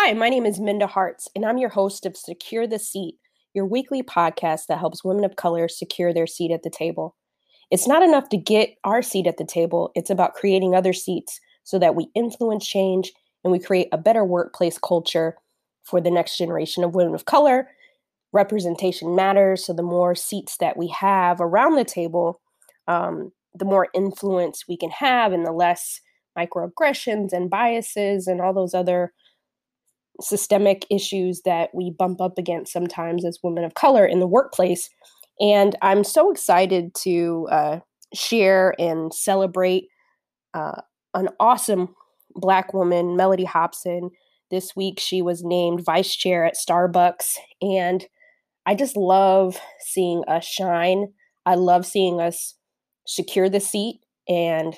Hi, my name is Minda Harts, and I'm your host of Secure the Seat, your weekly podcast that helps women of color secure their seat at the table. It's not enough to get our seat at the table, it's about creating other seats so that we influence change and we create a better workplace culture for the next generation of women of color. Representation matters, so the more seats that we have around the table, um, the more influence we can have and the less microaggressions and biases and all those other systemic issues that we bump up against sometimes as women of color in the workplace. And I'm so excited to uh, share and celebrate uh, an awesome Black woman, Mellody Hobson. This week, she was named vice chair at Starbucks. And I just love seeing us shine. I love seeing us secure the seat and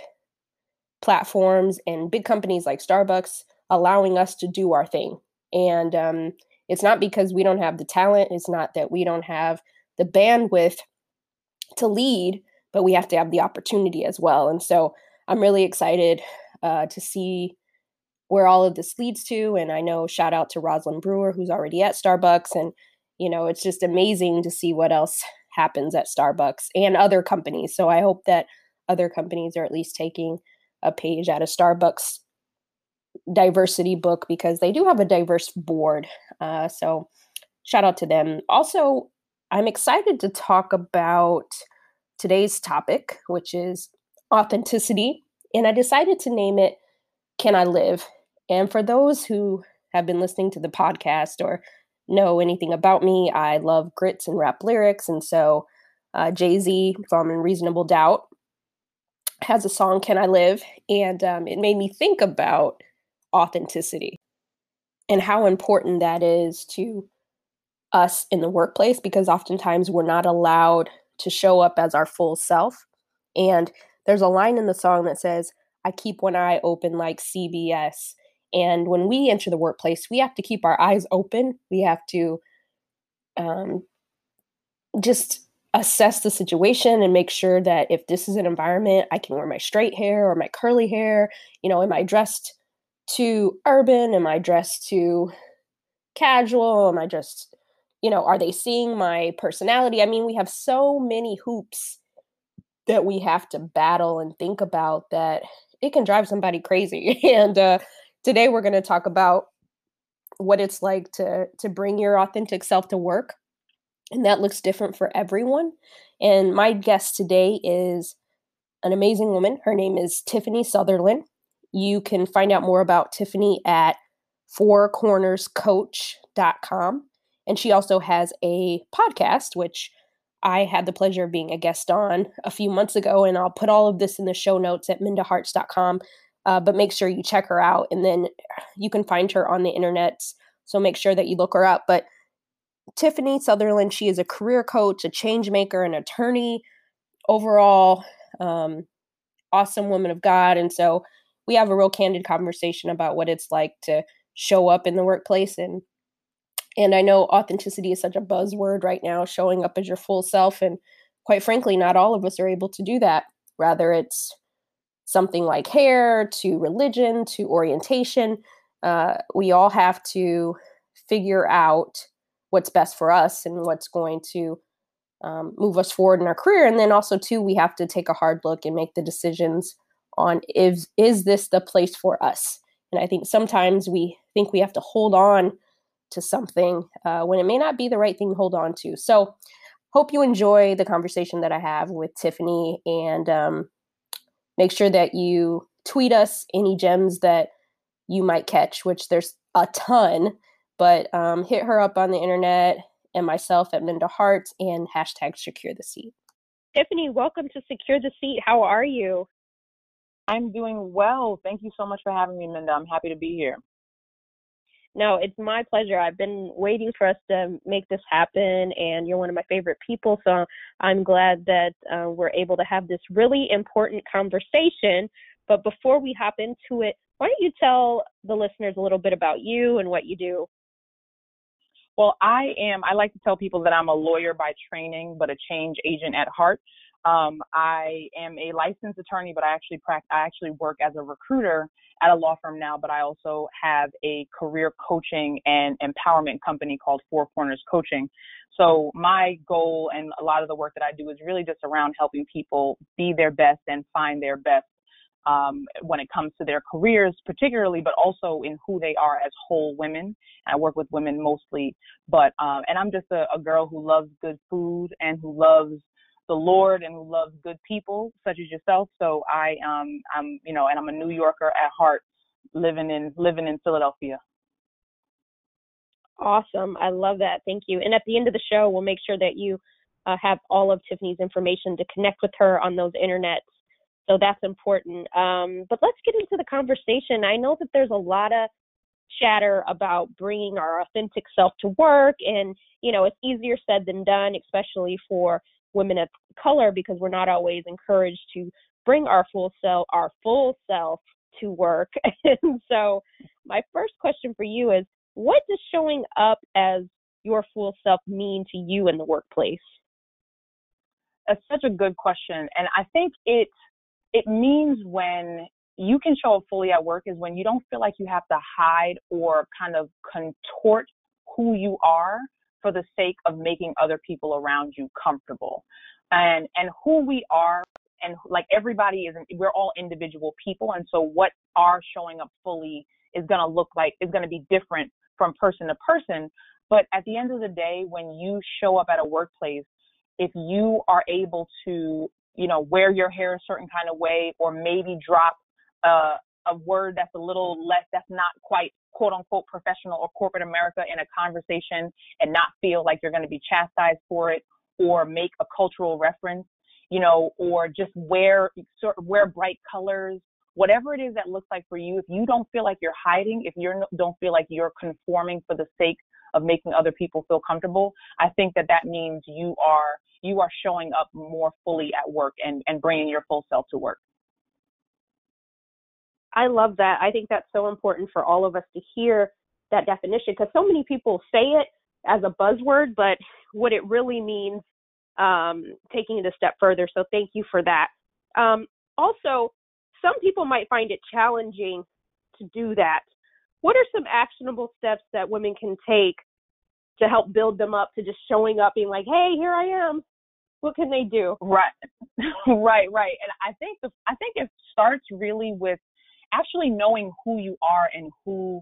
platforms and big companies like Starbucks allowing us to do our thing. And um, it's not because we don't have the talent, it's not that we don't have the bandwidth to lead, but we have to have the opportunity as well. And so I'm really excited uh, to see where all of this leads to. And I know shout out to Rosalind Brewer, who's already at Starbucks. And, you know, it's just amazing to see what else happens at Starbucks and other companies. So I hope that other companies are at least taking a page out of Starbucks diversity book because they do have a diverse board. Uh, so shout out to them. Also, I'm excited to talk about today's topic, which is authenticity. And I decided to name it Can I Live? And for those who have been listening to the podcast or know anything about me, I love grits and rap lyrics. And so uh, Jay Z from Reasonable Doubt has a song, Can I Live? And um, it made me think about authenticity and how important that is to us in the workplace because oftentimes we're not allowed to show up as our full self. And there's a line in the song that says, I keep one eye open like CBS. And when we enter the workplace, we have to keep our eyes open. We have to um, just assess the situation and make sure that if this is an environment, I can wear my straight hair or my curly hair. You know, am I dressed too urban? Am I dressed too casual? Am I just, you know, are they seeing my personality? I mean, we have so many hoops that we have to battle and think about that it can drive somebody crazy. and uh, today we're going to talk about what it's like to to bring your authentic self to work and that looks different for everyone and my guest today is an amazing woman her name is tiffany sutherland you can find out more about Tiffany at fourcornerscoach.com. And she also has a podcast, which I had the pleasure of being a guest on a few months ago. And I'll put all of this in the show notes at mindaharts.com. Uh, but make sure you check her out. And then you can find her on the internet. So make sure that you look her up. But Tiffany Sutherland, she is a career coach, a change maker, an attorney, overall um, awesome woman of God. And so we have a real candid conversation about what it's like to show up in the workplace and and I know authenticity is such a buzzword right now, showing up as your full self. And quite frankly, not all of us are able to do that. Rather, it's something like hair to religion to orientation. Uh, we all have to figure out what's best for us and what's going to um, move us forward in our career. And then also, too, we have to take a hard look and make the decisions on is is this the place for us? And i think sometimes we think we have to hold on to something uh, when it may not be the right thing to hold on to. So hope you enjoy the conversation that i have with tiffany and um, make sure that you tweet us any gems that you might catch which there's a ton but um, hit her up on the internet and myself at minda Harts and hashtag secure the seat. Tiffany welcome to secure the seat. How are you I'm doing well. Thank you so much for having me, Minda. I'm happy to be here. No, it's my pleasure. I've been waiting for us to make this happen, and you're one of my favorite people. So I'm glad that uh, we're able to have this really important conversation. But before we hop into it, why don't you tell the listeners a little bit about you and what you do? Well, I am, I like to tell people that I'm a lawyer by training, but a change agent at heart. Um, I am a licensed attorney, but I actually practice, I actually work as a recruiter at a law firm now. But I also have a career coaching and empowerment company called Four Corners Coaching. So my goal and a lot of the work that I do is really just around helping people be their best and find their best um, when it comes to their careers, particularly, but also in who they are as whole women. I work with women mostly, but um, and I'm just a, a girl who loves good food and who loves the Lord and who loves good people, such as yourself. So I um I'm you know, and I'm a New Yorker at heart, living in living in Philadelphia. Awesome. I love that. Thank you. And at the end of the show, we'll make sure that you uh, have all of Tiffany's information to connect with her on those internets so that's important. Um, but let's get into the conversation. I know that there's a lot of chatter about bringing our authentic self to work, and you know, it's easier said than done, especially for women of color, because we're not always encouraged to bring our full self, our full self, to work. and so, my first question for you is, what does showing up as your full self mean to you in the workplace? That's such a good question, and I think it's it means when you can show up fully at work is when you don't feel like you have to hide or kind of contort who you are for the sake of making other people around you comfortable. And and who we are and like everybody is we're all individual people and so what our showing up fully is going to look like is going to be different from person to person but at the end of the day when you show up at a workplace if you are able to you know, wear your hair a certain kind of way, or maybe drop uh, a word that's a little less, that's not quite quote unquote professional or corporate America in a conversation and not feel like you're going to be chastised for it, or make a cultural reference, you know, or just wear wear bright colors, whatever it is that looks like for you. If you don't feel like you're hiding, if you don't feel like you're conforming for the sake of making other people feel comfortable, I think that that means you are you are showing up more fully at work and, and bringing your full self to work. I love that. I think that's so important for all of us to hear that definition because so many people say it as a buzzword, but what it really means, um, taking it a step further. So thank you for that. Um, also, some people might find it challenging to do that. What are some actionable steps that women can take to help build them up to just showing up, being like, "Hey, here I am what can they do? Right, right, right. And I think the I think it starts really with actually knowing who you are and who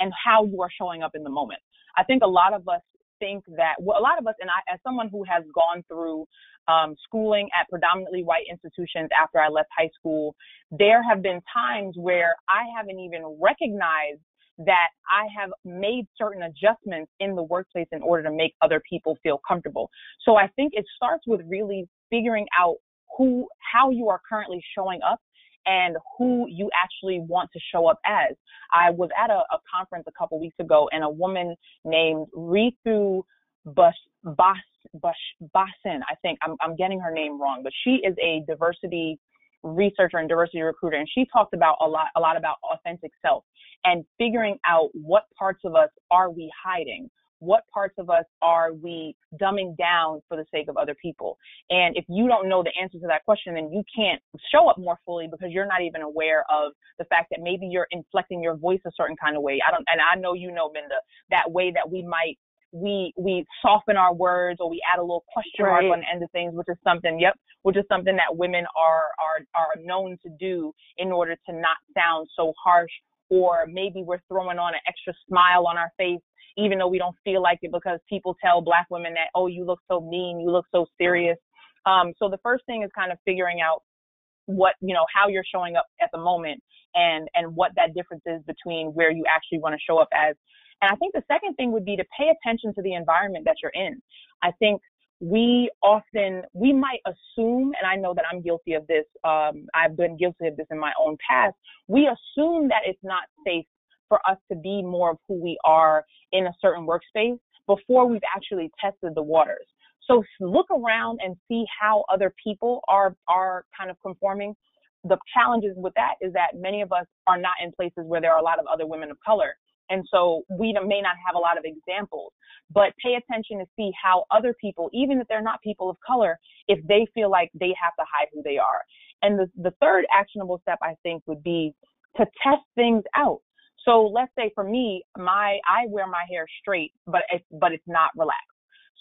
and how you are showing up in the moment. I think a lot of us think that well, a lot of us, and I, as someone who has gone through um, schooling at predominantly white institutions after I left high school, there have been times where I haven't even recognized that I have made certain adjustments in the workplace in order to make other people feel comfortable. So I think it starts with really figuring out who, how you are currently showing up and who you actually want to show up as. I was at a, a conference a couple weeks ago and a woman named Ritu Bas, Bas, Bas, Bhasin, I think I'm, I'm getting her name wrong, but she is a diversity researcher and diversity recruiter and she talked about a lot a lot about authentic self and figuring out what parts of us are we hiding what parts of us are we dumbing down for the sake of other people and if you don't know the answer to that question then you can't show up more fully because you're not even aware of the fact that maybe you're inflecting your voice a certain kind of way i don't and i know you know minda that way that we might we we soften our words or we add a little question mark on the end of things, which is something, yep, which is something that women are are are known to do in order to not sound so harsh. Or maybe we're throwing on an extra smile on our face, even though we don't feel like it, because people tell black women that, oh, you look so mean, you look so serious. Um, so the first thing is kind of figuring out what you know how you're showing up at the moment and and what that difference is between where you actually want to show up as and I think the second thing would be to pay attention to the environment that you're in. I think we often we might assume and i know that i'm guilty of this um, i've been guilty of this in my own past we assume that it's not safe for us to be more of who we are in a certain workspace before we've actually tested the waters. So look around and see how other people are are kind of conforming. The challenges with that is that many of us are not in places where there are a lot of other women of color And so we may not have a lot of examples, but pay attention to see how other people, even if they're not people of color, if they feel like they have to hide who they are. And the, the third actionable step I think would be to test things out. So let's say for me, my I wear my hair straight, but it's but it's not relaxed.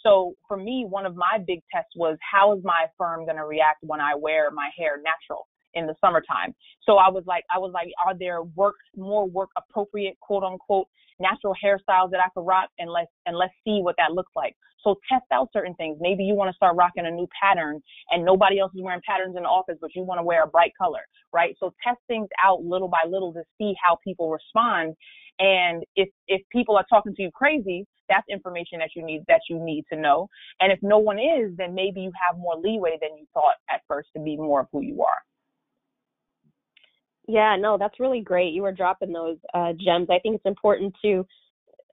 So for me, one of my big tests was how is my firm going to react when I wear my hair natural in the summertime? So I was like, I was like, are there work more work appropriate, quote unquote, natural hairstyles that I could rock, and let's and let's see what that looks like. So test out certain things. Maybe you want to start rocking a new pattern, and nobody else is wearing patterns in the office, but you want to wear a bright color, right? So test things out little by little to see how people respond. And if if people are talking to you crazy, that's information that you need that you need to know. And if no one is, then maybe you have more leeway than you thought at first to be more of who you are. Yeah, no, that's really great. You were dropping those uh, gems. I think it's important to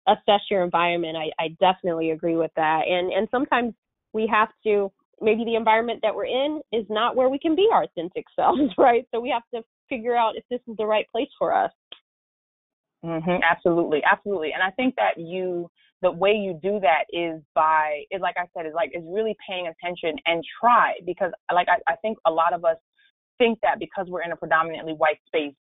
assess your environment. I, I definitely agree with that. And and sometimes we have to maybe the environment that we're in is not where we can be our authentic selves, right? So we have to figure out if this is the right place for us. Mm-hmm, absolutely, absolutely. And I think that you the way you do that is by is like I said is like is really paying attention and try because like I, I think a lot of us think that because we're in a predominantly white space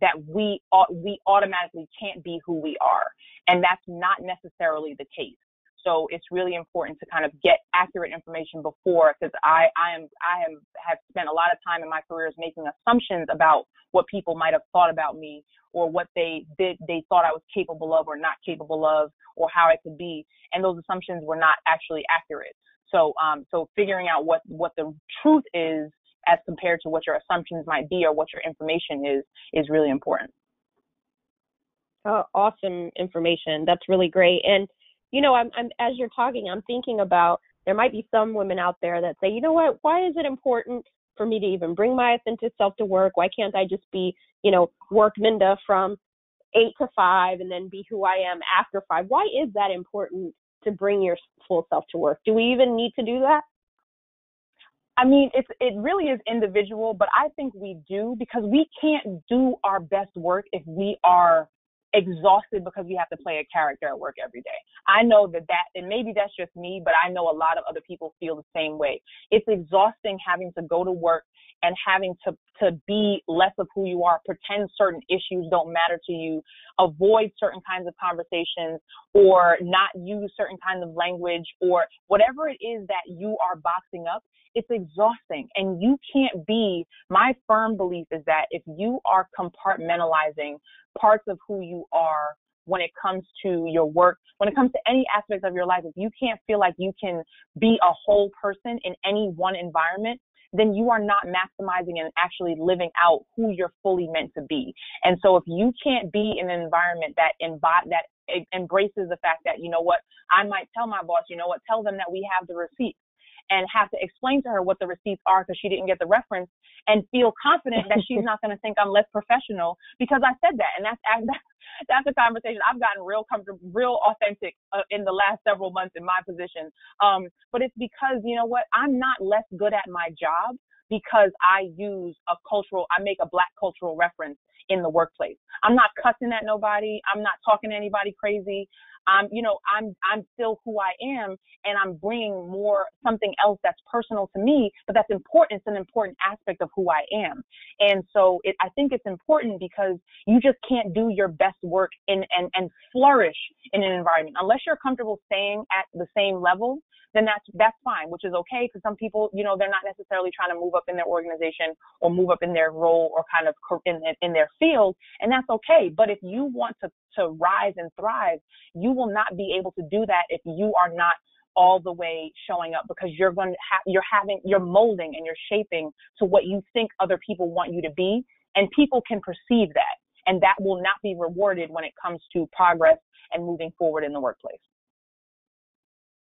that we we automatically can't be who we are. And that's not necessarily the case. So it's really important to kind of get accurate information before because I, I am I am have spent a lot of time in my careers making assumptions about what people might have thought about me or what they did they thought I was capable of or not capable of or how I could be. And those assumptions were not actually accurate. So um so figuring out what what the truth is as compared to what your assumptions might be or what your information is is really important. Oh, awesome information. That's really great. And you know, I'm, I'm as you're talking, I'm thinking about there might be some women out there that say, you know what, why is it important for me to even bring my authentic self to work? Why can't I just be, you know, work Minda from eight to five and then be who I am after five? Why is that important to bring your full self to work? Do we even need to do that? I mean, it's it really is individual, but I think we do because we can't do our best work if we are exhausted because we have to play a character at work every day. I know that that, and maybe that's just me, but I know a lot of other people feel the same way. It's exhausting having to go to work and having to, to be less of who you are, pretend certain issues don't matter to you, avoid certain kinds of conversations, or not use certain kinds of language, or whatever it is that you are boxing up it's exhausting and you can't be my firm belief is that if you are compartmentalizing parts of who you are when it comes to your work, when it comes to any aspect of your life, if you can't feel like you can be a whole person in any one environment, then you are not maximizing and actually living out who you're fully meant to be. And so if you can't be in an environment that embody that embraces the fact that, you know what, I might tell my boss, you know what, tell them that we have the receipt and have to explain to her what the receipts are because she didn't get the reference and feel confident that she's not going to think I'm less professional because I said that. And that's, that's a conversation I've gotten real comfortable, real authentic uh, in the last several months in my position. Um, but it's because, you know what, I'm not less good at my job because I use a cultural, I make a black cultural reference in the workplace. I'm not cussing at nobody. I'm not talking to anybody crazy. I'm, you know, I'm, I'm still who I am and I'm bringing more something else that's personal to me, but that's important. It's an important aspect of who I am. And so it, I think it's important because you just can't do your best work in, and, and flourish in an environment unless you're comfortable staying at the same level then that's that's fine, which is okay because some people, you know, they're not necessarily trying to move up in their organization or move up in their role or kind of in in their field, and that's okay. But if you want to to rise and thrive, you will not be able to do that if you are not all the way showing up because you're going to have you're having you're molding and you're shaping to what you think other people want you to be and people can perceive that and that will not be rewarded when it comes to progress and moving forward in the workplace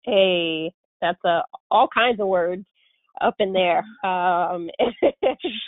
hey, that's a all kinds of words up in there. Um,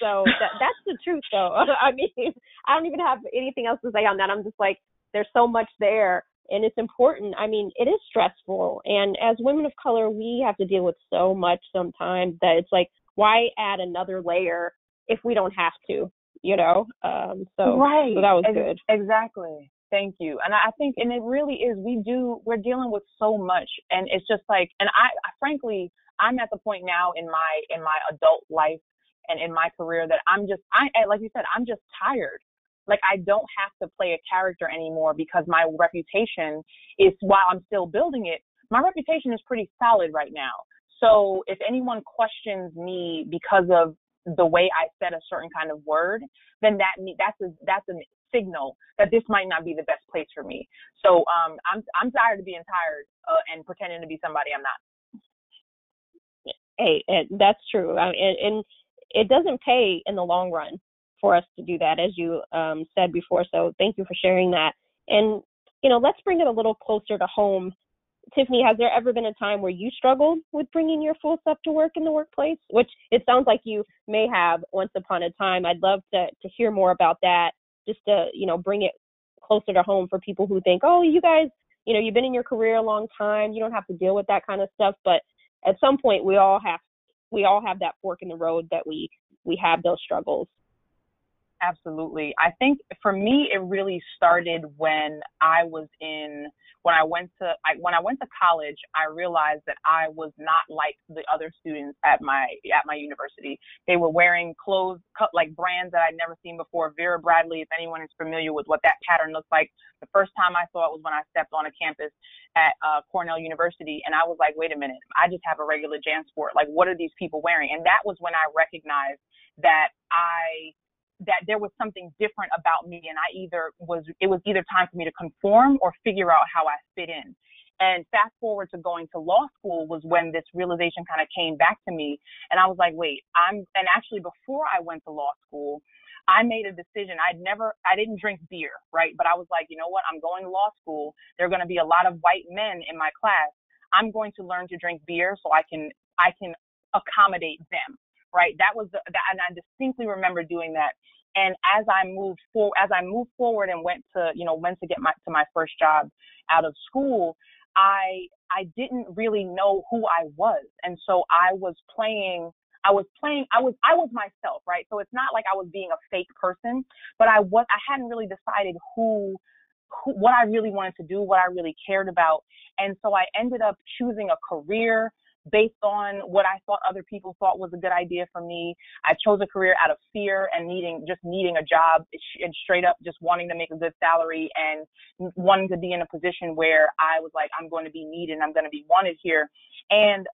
so that, that's the truth, though. I mean, I don't even have anything else to say on that. I'm just like, there's so much there, and it's important. I mean, it is stressful, and as women of color, we have to deal with so much sometimes that it's like, why add another layer if we don't have to? You know. Um, so right. So that was good. Exactly. Thank you. And I think, and it really is, we do, we're dealing with so much. And it's just like, and I, I frankly, I'm at the point now in my, in my adult life and in my career that I'm just, I, like you said, I'm just tired. Like I don't have to play a character anymore because my reputation is, while I'm still building it, my reputation is pretty solid right now. So if anyone questions me because of the way I said a certain kind of word, then that that's a that's a signal that this might not be the best place for me. So um, I'm I'm tired of being tired uh, and pretending to be somebody I'm not. Hey, that's true, and, it doesn't pay in the long run for us to do that, as you um, said before. So thank you for sharing that. And you know, let's bring it a little closer to home Tiffany, has there ever been a time where you struggled with bringing your full self to work in the workplace? Which it sounds like you may have once upon a time. I'd love to to hear more about that, just to you know bring it closer to home for people who think, oh, you guys, you know, you've been in your career a long time, you don't have to deal with that kind of stuff. But at some point, we all have we all have that fork in the road that we we have those struggles. Absolutely. I think for me, it really started when I was in when I went to I, when I went to college, I realized that I was not like the other students at my at my university. They were wearing clothes cut like brands that I'd never seen before. Vera Bradley, if anyone is familiar with what that pattern looks like, the first time I saw it was when I stepped on a campus at uh, Cornell University, and I was like, wait a minute, I just have a regular JanSport. Like, what are these people wearing? And that was when I recognized that I that there was something different about me and I either was it was either time for me to conform or figure out how I fit in. And fast forward to going to law school was when this realization kind of came back to me and I was like, wait, I'm and actually before I went to law school, I made a decision. I'd never I didn't drink beer, right? But I was like, you know what? I'm going to law school. There're going to be a lot of white men in my class. I'm going to learn to drink beer so I can I can accommodate them right? That was the, that, and I distinctly remember doing that. And as I moved forward, as I moved forward and went to, you know, went to get my to my first job out of school, I I didn't really know who I was, and so I was playing. I was playing. I was I was myself, right? So it's not like I was being a fake person, but I was. I hadn't really decided who, who what I really wanted to do, what I really cared about, and so I ended up choosing a career based on what I thought other people thought was a good idea for me. I chose a career out of fear and needing just needing a job and straight up just wanting to make a good salary and wanting to be in a position where I was like, I'm going to be needed, I'm going to be wanted here. And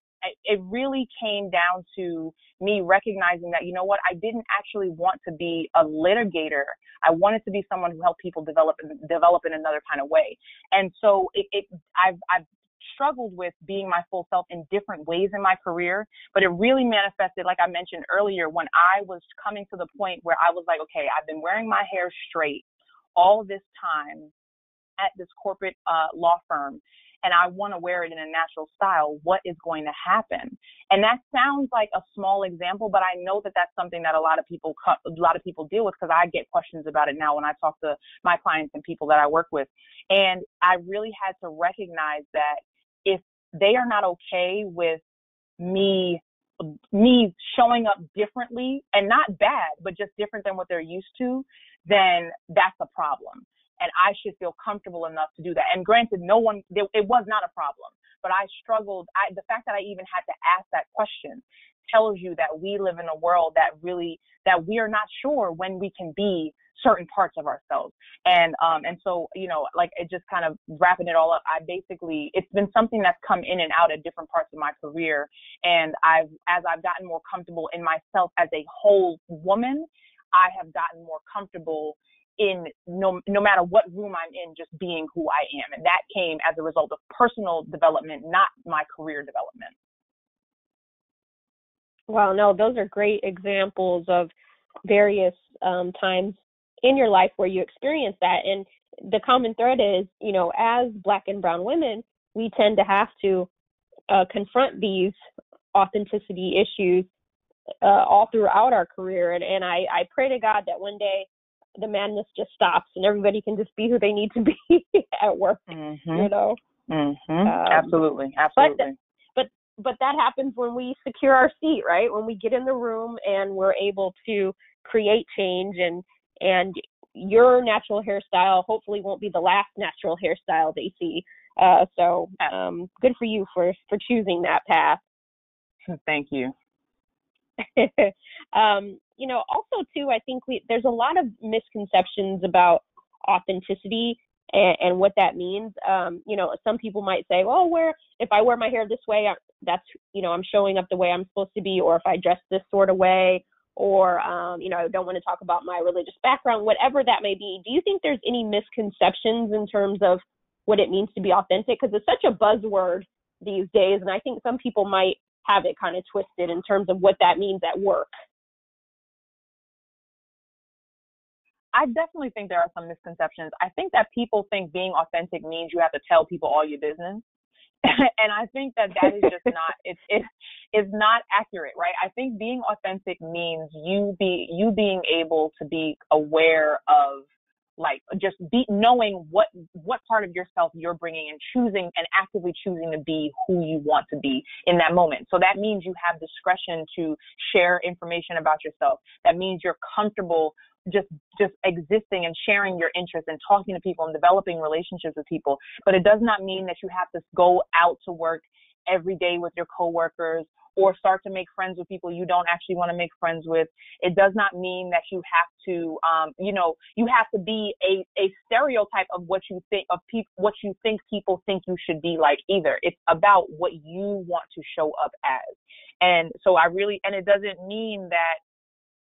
it really came down to me recognizing that you know what I didn't actually want to be a litigator. I wanted to be someone who helped people develop develop in another kind of way. And so it, it I've I've struggled with being my full self in different ways in my career, but it really manifested, like I mentioned earlier, when I was coming to the point where I was like, okay, I've been wearing my hair straight all this time at this corporate uh, law firm and I want to wear it in a natural style, what is going to happen? And that sounds like a small example, but I know that that's something that a lot of people a lot of people deal with because I get questions about it now when I talk to my clients and people that I work with. And I really had to recognize that they are not okay with me me showing up differently and not bad but just different than what they're used to then that's a problem. And i should feel comfortable enough to do that. And granted no one it was not a problem but i struggled i the fact that i even had to ask that question tells you that we live in a world that really that we are not sure when we can be certain parts of ourselves. And um and so, you know, like it just kind of wrapping it all up, I basically it's been something that's come in and out at different parts of my career. And I've as I've gotten more comfortable in myself as a whole woman, I have gotten more comfortable in no no matter what room I'm in, just being who I am. And that came as a result of personal development, not my career development. Wow, no, those are great examples of various um, times in your life where you experience that. And the common thread is, you know, as black and brown women, we tend to have to uh, confront these authenticity issues uh, all throughout our career. And, and I, I pray to God that one day the madness just stops and everybody can just be who they need to be at work, mm-hmm. you know? Mm-hmm. Um, absolutely. Absolutely. But, but, but that happens when we secure our seat, right? When we get in the room and we're able to create change and and your natural hairstyle hopefully won't be the last natural hairstyle they see. Uh, so um, good for you for for choosing that path. Thank you. um, you know, also too, I think we, there's a lot of misconceptions about authenticity and, and what that means. Um, you know, some people might say, "Well, where if I wear my hair this way, I, that's you know, I'm showing up the way I'm supposed to be," or if I dress this sort of way, or um, you know, I don't want to talk about my religious background, whatever that may be. Do you think there's any misconceptions in terms of what it means to be authentic? Because it's such a buzzword these days, and I think some people might have it kind of twisted in terms of what that means at work. I definitely think there are some misconceptions. I think that people think being authentic means you have to tell people all your business. and I think that that is just not it's it's it's not accurate, right? I think being authentic means you be you being able to be aware of like just be knowing what what part of yourself you're bringing and choosing and actively choosing to be who you want to be in that moment so that means you have discretion to share information about yourself that means you're comfortable just just existing and sharing your interests and talking to people and developing relationships with people but it does not mean that you have to go out to work every day with your coworkers or start to make friends with people you don't actually want to make friends with. It does not mean that you have to, um, you know, you have to be a, a stereotype of what you think of people, what you think people think you should be like either. It's about what you want to show up as. And so I really, and it doesn't mean that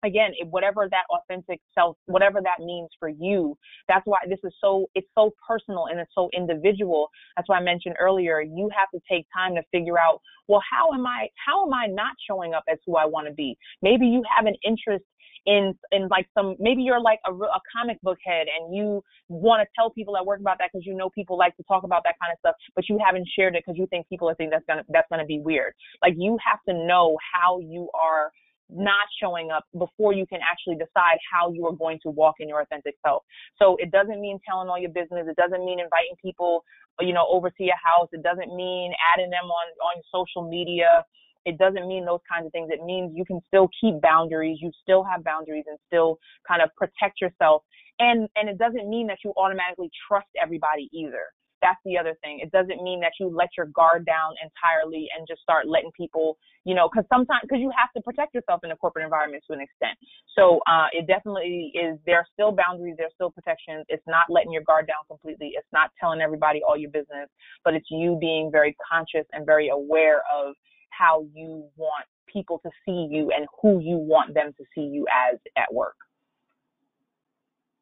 again, whatever that authentic self, whatever that means for you, that's why this is so, it's so personal and it's so individual. That's why I mentioned earlier, you have to take time to figure out, well, how am I, how am I not showing up as who I want to be? Maybe you have an interest in in like some maybe you're like a, a comic book head and you want to tell people at work about that because you know people like to talk about that kind of stuff but you haven't shared it because you think people are think that's gonna that's gonna be weird like you have to know how you are not showing up before you can actually decide how you are going to walk in your authentic self. So it doesn't mean telling all your business. It doesn't mean inviting people, you know, over to your house. It doesn't mean adding them on, on social media. It doesn't mean those kinds of things. It means you can still keep boundaries. You still have boundaries and still kind of protect yourself. And, and it doesn't mean that you automatically trust everybody either that's the other thing. It doesn't mean that you let your guard down entirely and just start letting people, you know, because sometimes because you have to protect yourself in a corporate environment to an extent. So uh, it definitely is. There are still boundaries. There's still protections. It's not letting your guard down completely. It's not telling everybody all your business, but it's you being very conscious and very aware of how you want people to see you and who you want them to see you as at work.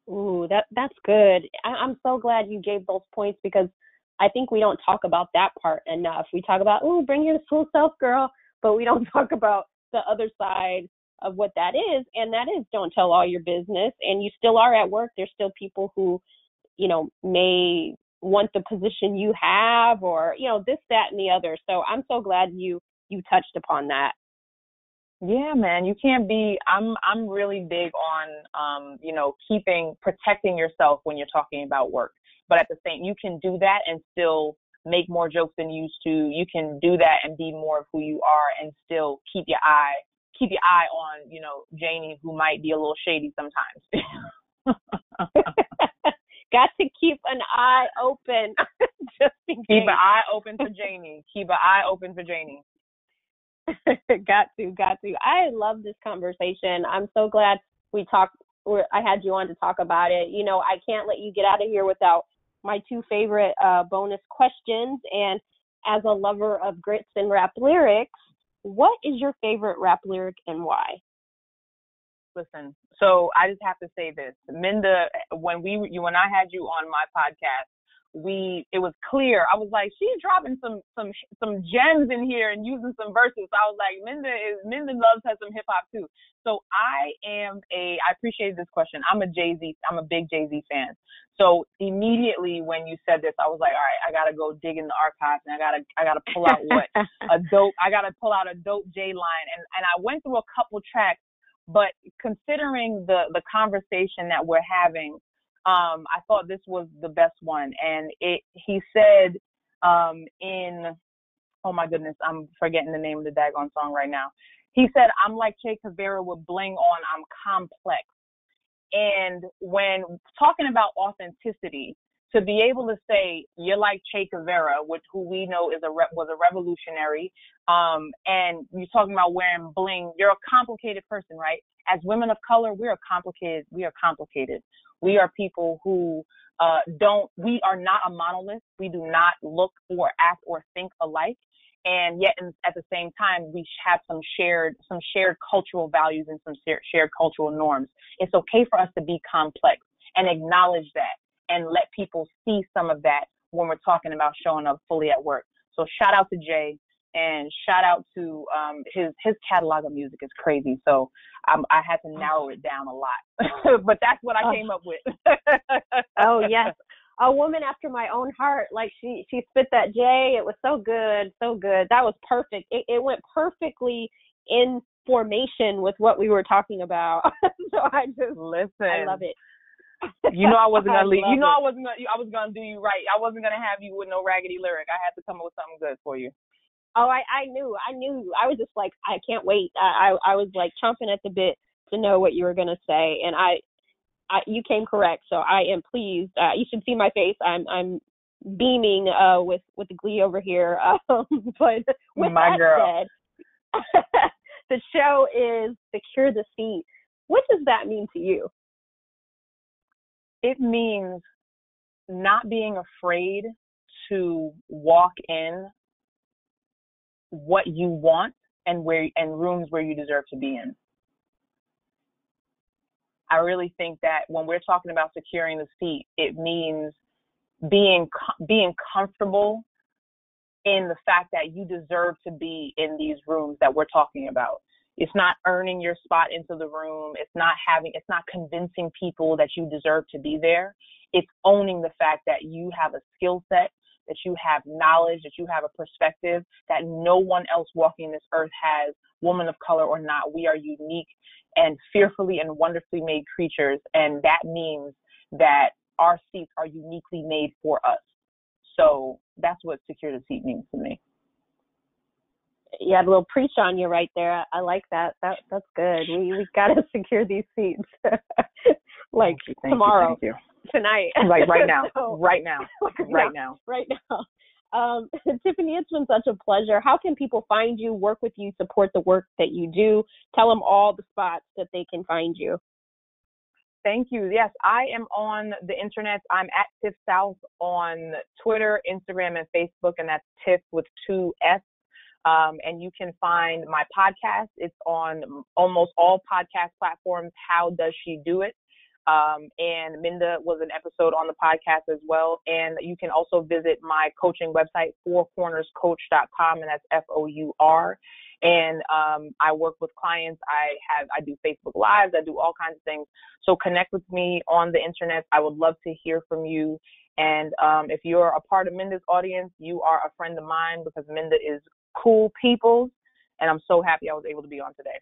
Ooh, that that's good. I, I'm so glad you gave those points because I think we don't talk about that part enough. We talk about, oh, bring your full self, girl, but we don't talk about the other side of what that is, and that is don't tell all your business. And you still are at work. There's still people who, you know, may want the position you have, or you know, this, that, and the other. So I'm so glad you you touched upon that. Yeah, man, you can't be I'm I'm really big on um, you know, keeping protecting yourself when you're talking about work. But at the same you can do that and still make more jokes than you used to. You can do that and be more of who you are and still keep your eye keep your eye on, you know, Janie who might be a little shady sometimes. Got to keep an eye open just. Keep an eye open for Janie. Keep an eye open for Janie. got to, got to. I love this conversation. I'm so glad we talked. I had you on to talk about it. You know, I can't let you get out of here without my two favorite uh, bonus questions. And as a lover of grits and rap lyrics, what is your favorite rap lyric and why? Listen, so I just have to say this, Minda. When we, you, when I had you on my podcast, we it was clear. I was like, she's dropping some some some gems in here and using some verses. So I was like, Minda is Minda loves has some hip hop too. So I am a I appreciate this question. I'm a Jay Z. I'm a big Jay Z fan. So immediately when you said this, I was like, all right, I gotta go dig in the archives and I gotta I gotta pull out what a dope I gotta pull out a dope J line and and I went through a couple tracks, but considering the the conversation that we're having um, I thought this was the best one. And it, he said, um, in, oh my goodness, I'm forgetting the name of the daggone song right now. He said, I'm like Che Guevara with bling on, I'm complex. and when talking about authenticity, to be able to say you're like Che Guevara, which who we know is a re- was a revolutionary, um, and you're talking about wearing bling, you're a complicated person, right? As women of color, we are complicated. We are complicated. We are people who uh, don't. We are not a monolith. We do not look or act or think alike, and yet in, at the same time, we have some shared some shared cultural values and some shared cultural norms. It's okay for us to be complex and acknowledge that and let people see some of that when we're talking about showing up fully at work. So shout out to Jay and shout out to um, his his catalog of music is crazy. So um, I had to narrow it down a lot, but that's what I came up with. oh yes, a woman after my own heart. Like she she spit that J. It was so good, so good. That was perfect. It, it went perfectly in formation with what we were talking about. so I just listen. I love it you know I wasn't gonna leave. You know it. I wasn't gonna. I was gonna do you right. I wasn't gonna have you with no raggedy lyric. I had to come up with something good for you. Oh, I I knew. I knew. I was just like, I can't wait. I I, I was like chomping at the bit to know what you were gonna say, and I, I you came correct. So I am pleased. Uh, you should see my face. I'm I'm beaming uh with with the glee over here. Um, but with my that girl. said, the show is secure the seat. What does that mean to you? It means not being afraid to walk in what you want and where and rooms where you deserve to be in. I really think that when we're talking about securing the seat, it means being being comfortable in the fact that you deserve to be in these rooms that we're talking about. It's not earning your spot into the room. It's not having, it's not convincing people that you deserve to be there. It's owning the fact that you have a skill set, that you have knowledge, that you have a perspective that no one else walking this earth has, woman of color or not. We are unique and fearfully and wonderfully made creatures. And that means that our seats are uniquely made for us. So that's what secure the seat means to me you had a little preach on you right there. I, I like that. That that's good. We we got to secure these seats, like thank you, thank tomorrow, you, tonight, like right now, so, right now, right now, right now. Um, Tiffany, it's been such a pleasure. How can people find you, work with you, support the work that you do? Tell them all the spots that they can find you. Thank you. Yes, I am on the internet. I'm at Tiff South on Twitter, Instagram, and Facebook, and that's Tiff with two S um, and you can find my podcast. It's on almost all podcast platforms. How does she do it? Um, and Minda was an episode on the podcast as well. And you can also visit my coaching website, fourcornerscoach.com, and that's F O U R. And um, I work with clients. I have I do Facebook Lives. I do all kinds of things. So connect with me on the internet. I would love to hear from you. And um, if you're a part of Minda's audience, you are a friend of mine because Minda is cool people. And I'm so happy I was able to be on today.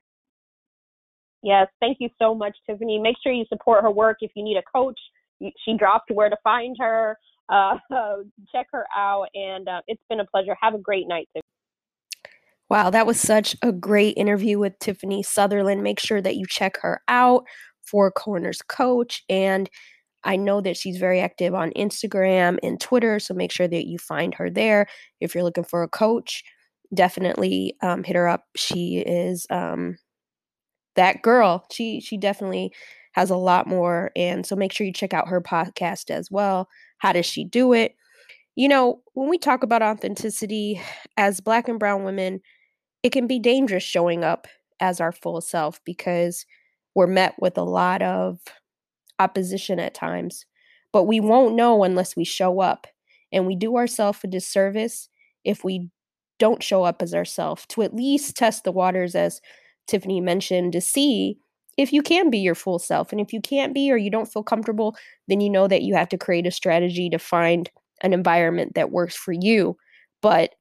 Yes, thank you so much, Tiffany. Make sure you support her work. If you need a coach, she dropped where to find her. Uh, check her out. And uh, it's been a pleasure. Have a great night, Tiffany. Wow, that was such a great interview with Tiffany Sutherland. Make sure that you check her out Four Corners Coach. And I know that she's very active on Instagram and Twitter. So make sure that you find her there if you're looking for a coach definitely um, hit her up. She is um, that girl. She she definitely has a lot more, and so make sure you check out her podcast as well. How does she do it? You know, when we talk about authenticity as Black and Brown women, it can be dangerous showing up as our full self because we're met with a lot of opposition at times. But we won't know unless we show up. And we do ourselves a disservice if we don't show up as ourself to at least test the waters as tiffany mentioned to see if you can be your full self and if you can't be or you don't feel comfortable then you know that you have to create a strategy to find an environment that works for you. But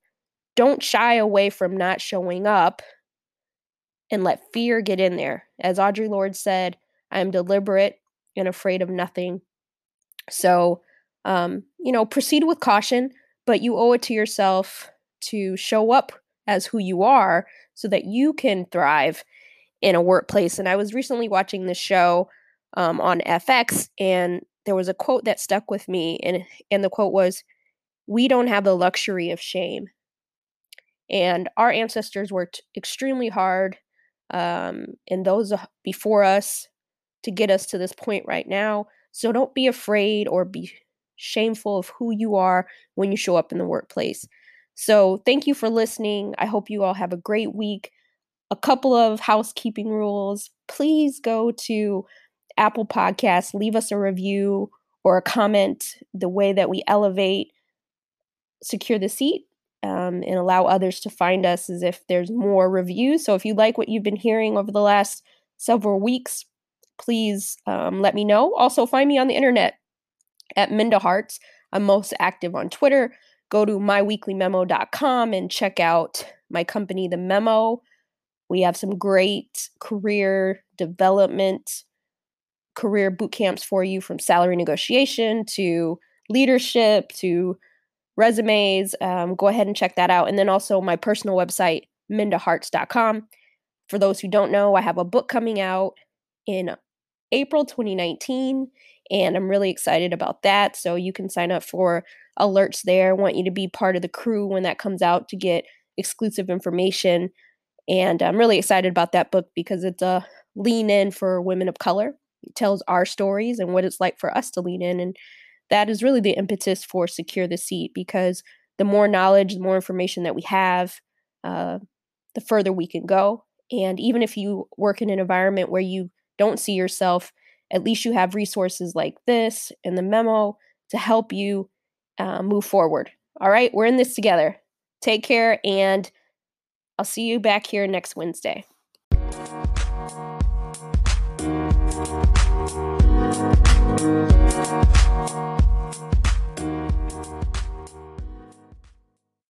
don't shy away from not showing up and let fear get in there. As Audre Lorde said i am deliberate and afraid of nothing. So um, you know proceed with caution but you owe it to yourself to show up as who you are so that you can thrive in a workplace. And I was recently watching this show um, on FX, and there was a quote that stuck with me, and and the quote was, "We don't have the luxury of shame." And our ancestors worked extremely hard, um, and those before us, to get us to this point right now. So don't be afraid or be shameful of who you are when you show up in the workplace. So thank you for listening. I hope you all have a great week. A couple of housekeeping rules. Please go to Apple Podcasts, leave us a review or a comment. The way that we elevate secure the seat um, and allow others to find us as if there's more reviews. So if you like what you've been hearing over the last several weeks, please um, let me know. Also, find me on the internet at Minda Harts. I'm most active on Twitter. Go to myweeklymemo.com and check out my company, The Memo. We have some great career development, career boot camps for you from salary negotiation to leadership to resumes. Um, go ahead and check that out. And then also my personal website, mindaharts.com. For those who don't know, I have a book coming out in April 2019, and I'm really excited about that. So you can sign up for alerts there. I want you to be part of the crew when that comes out to get exclusive information. And I'm really excited about that book because it's a lean in for women of color. It tells our stories and what it's like for us to lean in. And that is really the impetus for Secure the Seat because the more knowledge, the more information that we have, uh, the further we can go. And even if you work in an environment where you don't see yourself, at least you have resources like this and the memo to help you uh, move forward. All right, we're in this together. Take care, and I'll see you back here next Wednesday.